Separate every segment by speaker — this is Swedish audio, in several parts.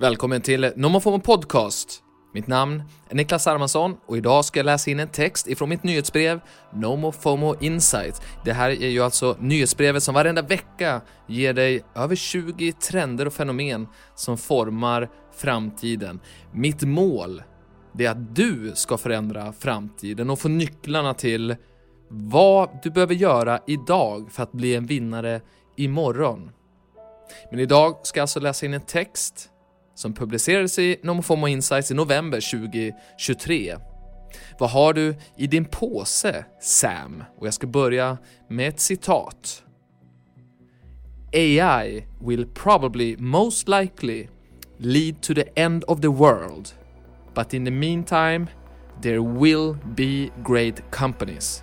Speaker 1: Välkommen till NomoFomo Podcast. Mitt namn är Niklas Armansson och idag ska jag läsa in en text ifrån mitt nyhetsbrev NomoFomo Insight. Det här är ju alltså nyhetsbrevet som varenda vecka ger dig över 20 trender och fenomen som formar framtiden. Mitt mål det är att du ska förändra framtiden och få nycklarna till vad du behöver göra idag för att bli en vinnare imorgon. Men idag ska jag alltså läsa in en text som publicerades i NomoFomo Insights i november 2023. Vad har du i din påse, Sam? Och jag ska börja med ett citat. AI will probably most likely lead to the end of the world. But in the meantime, there will be great companies.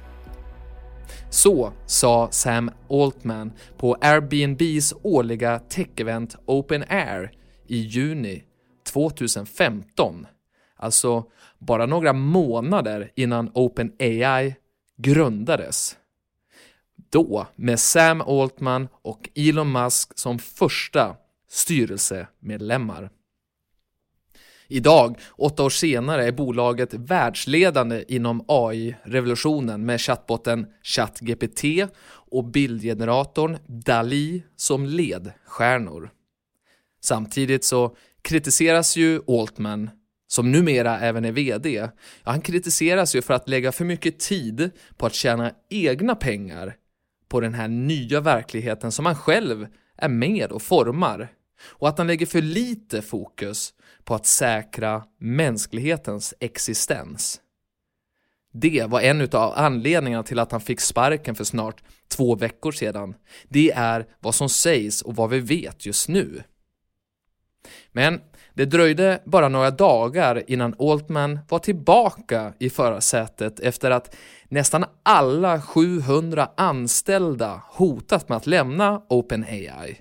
Speaker 1: Så sa Sam Altman på Airbnbs årliga tech-event Open Air i juni 2015. Alltså bara några månader innan OpenAI grundades. Då med Sam Altman och Elon Musk som första styrelsemedlemmar. Idag, åtta år senare, är bolaget världsledande inom AI-revolutionen med chatbotten ChatGPT och bildgeneratorn DALI som ledstjärnor. Samtidigt så kritiseras ju Altman, som numera även är VD, ja, han kritiseras ju för att lägga för mycket tid på att tjäna egna pengar på den här nya verkligheten som han själv är med och formar och att han lägger för lite fokus på att säkra mänsklighetens existens. Det var en av anledningarna till att han fick sparken för snart två veckor sedan. Det är vad som sägs och vad vi vet just nu. Men det dröjde bara några dagar innan Altman var tillbaka i förarsätet efter att nästan alla 700 anställda hotat med att lämna OpenAI.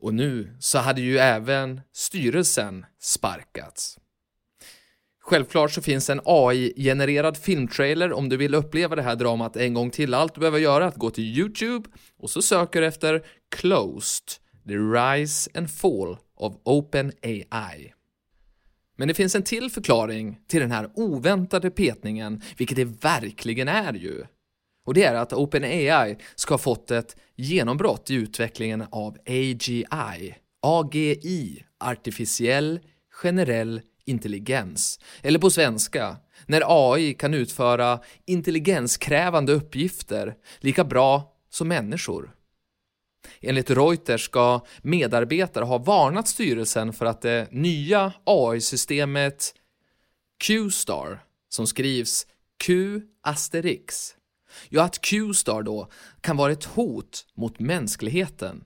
Speaker 1: Och nu så hade ju även styrelsen sparkats. Självklart så finns en AI-genererad filmtrailer om du vill uppleva det här dramat en gång till. Allt du behöver göra är att gå till YouTube och så söker efter Closed, The Rise and Fall av OpenAI. Men det finns en till förklaring till den här oväntade petningen, vilket det verkligen är ju. Och det är att OpenAI ska ha fått ett genombrott i utvecklingen av AGI, AGI, artificiell generell intelligens. Eller på svenska, när AI kan utföra intelligenskrävande uppgifter lika bra som människor. Enligt Reuters ska medarbetare ha varnat styrelsen för att det nya AI-systemet Q-star, som skrivs Q asterix, ja att Q-star då kan vara ett hot mot mänskligheten.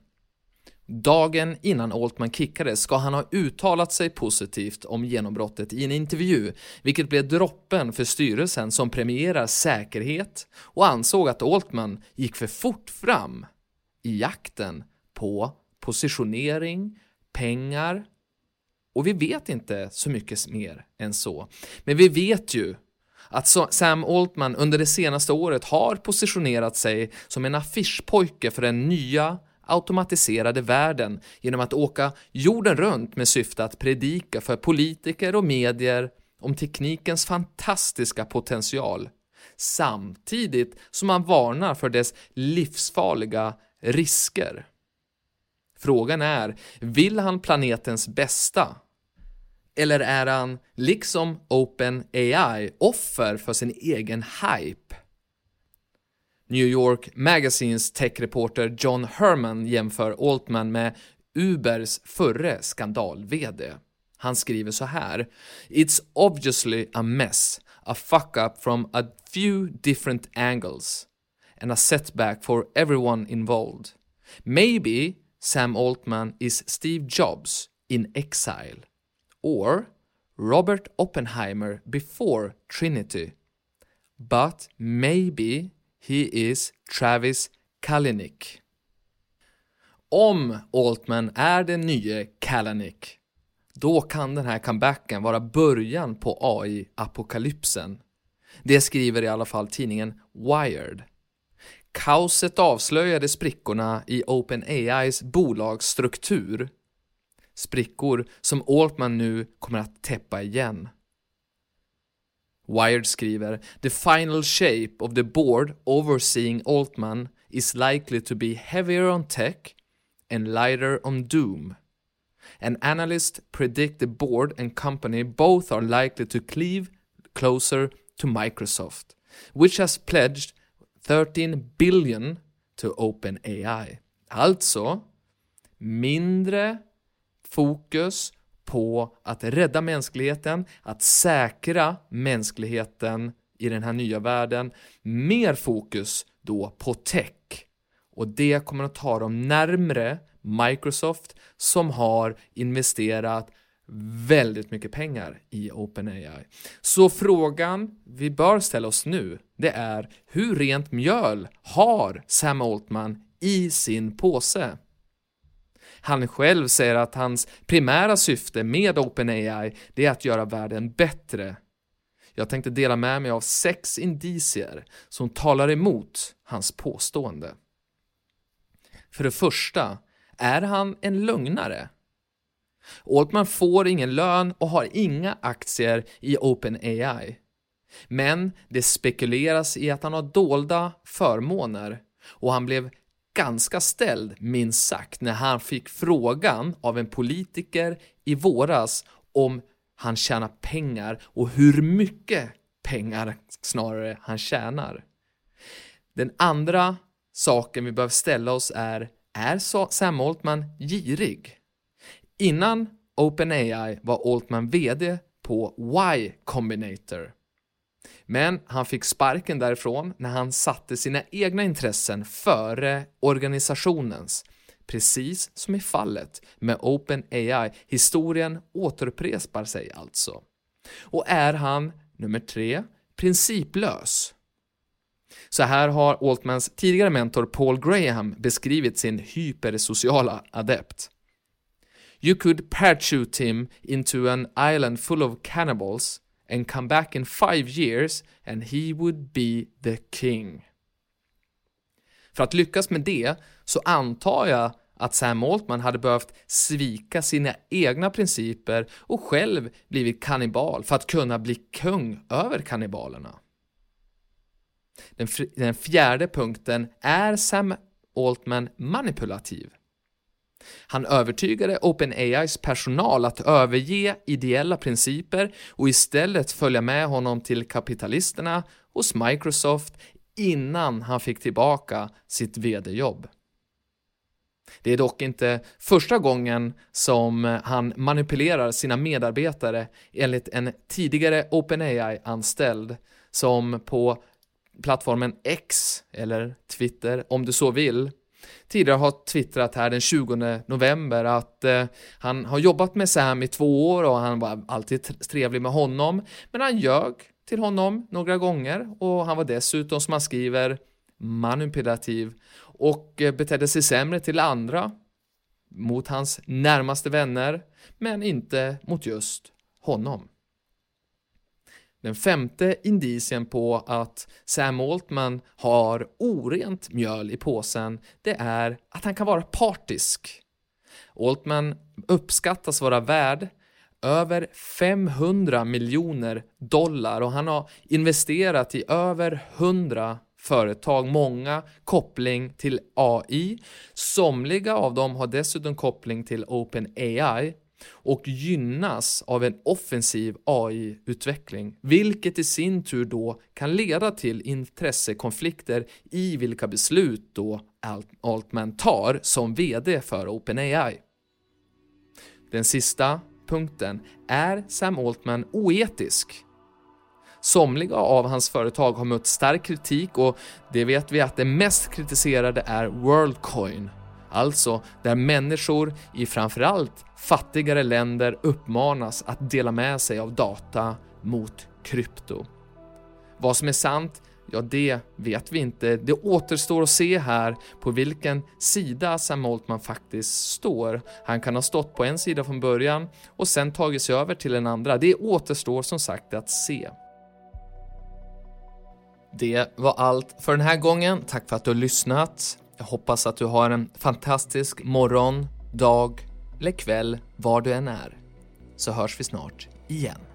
Speaker 1: Dagen innan Altman kickades ska han ha uttalat sig positivt om genombrottet i en intervju, vilket blev droppen för styrelsen som premierar säkerhet och ansåg att Altman gick för fort fram i jakten på positionering, pengar och vi vet inte så mycket mer än så. Men vi vet ju att Sam Altman under det senaste året har positionerat sig som en affischpojke för den nya automatiserade världen genom att åka jorden runt med syfte att predika för politiker och medier om teknikens fantastiska potential samtidigt som han varnar för dess livsfarliga risker. Frågan är, vill han planetens bästa? Eller är han, liksom OpenAI, offer för sin egen hype? New York Magazines techreporter John Herman jämför Altman med Ubers förre skandal-VD. Han skriver så här “It's obviously a mess, a fuck-up from a few different angles and a setback for everyone involved. Maybe Sam Altman is Steve Jobs in exile, or Robert Oppenheimer before Trinity. But maybe he is Travis Kalanick. Om Altman är den nye Kalanick, då kan den här comebacken vara början på AI-apokalypsen. Det skriver i alla fall tidningen Wired. Kaoset avslöjade sprickorna i OpenAIs bolagsstruktur. Sprickor som Altman nu kommer att täppa igen. Wired skriver “The final shape of the board overseeing Altman is likely to be heavier on tech and lighter on doom. An analyst predict the board and company both are likely to cleave closer to Microsoft, which has pledged 13 billion to OpenAI. Alltså, mindre fokus på att rädda mänskligheten, att säkra mänskligheten i den här nya världen. Mer fokus då på tech. Och det kommer att ta dem närmre Microsoft som har investerat väldigt mycket pengar i OpenAI. Så frågan vi bör ställa oss nu, det är hur rent mjöl har Sam Altman i sin påse? Han själv säger att hans primära syfte med OpenAI det är att göra världen bättre. Jag tänkte dela med mig av sex indicier som talar emot hans påstående. För det första, är han en lögnare? Altman får ingen lön och har inga aktier i OpenAI. Men det spekuleras i att han har dolda förmåner och han blev ganska ställd, minst sagt, när han fick frågan av en politiker i våras om han tjänar pengar och hur mycket pengar snarare han tjänar. Den andra saken vi behöver ställa oss är, är Sam Altman girig? Innan OpenAI var Altman VD på Y Combinator men han fick sparken därifrån när han satte sina egna intressen före organisationens. Precis som i fallet med OpenAI. Historien återupprepar sig alltså. Och är han, nummer tre, principlös? Så här har Altmans tidigare mentor Paul Graham beskrivit sin hypersociala adept. You could parachute him into an island full of cannibals and come back in five years and he would be the king. För att lyckas med det så antar jag att Sam Altman hade behövt svika sina egna principer och själv blivit kannibal för att kunna bli kung över kannibalerna. Den, den fjärde punkten, är Sam Altman manipulativ? Han övertygade OpenAIs personal att överge ideella principer och istället följa med honom till kapitalisterna hos Microsoft innan han fick tillbaka sitt VD-jobb. Det är dock inte första gången som han manipulerar sina medarbetare enligt en tidigare OpenAI-anställd som på plattformen X, eller Twitter om du så vill, tidigare har twittrat här den 20 november att eh, han har jobbat med Sam i två år och han var alltid trevlig med honom, men han ljög till honom några gånger och han var dessutom, som han skriver, manipulativ och eh, betedde sig sämre till andra, mot hans närmaste vänner, men inte mot just honom. Den femte indicien på att Sam Altman har orent mjöl i påsen, det är att han kan vara partisk. Altman uppskattas vara värd över 500 miljoner dollar och han har investerat i över 100 företag, många koppling till AI. Somliga av dem har dessutom koppling till OpenAI och gynnas av en offensiv AI-utveckling, vilket i sin tur då kan leda till intressekonflikter i vilka beslut då Altman tar som VD för OpenAI. Den sista punkten, är Sam Altman oetisk? Somliga av hans företag har mött stark kritik och det vet vi att det mest kritiserade är Worldcoin Alltså där människor i framförallt fattigare länder uppmanas att dela med sig av data mot krypto. Vad som är sant, ja det vet vi inte. Det återstår att se här på vilken sida Sam Altman faktiskt står. Han kan ha stått på en sida från början och sen tagit sig över till den andra. Det återstår som sagt att se. Det var allt för den här gången. Tack för att du har lyssnat. Jag hoppas att du har en fantastisk morgon, dag eller kväll var du än är. Så hörs vi snart igen.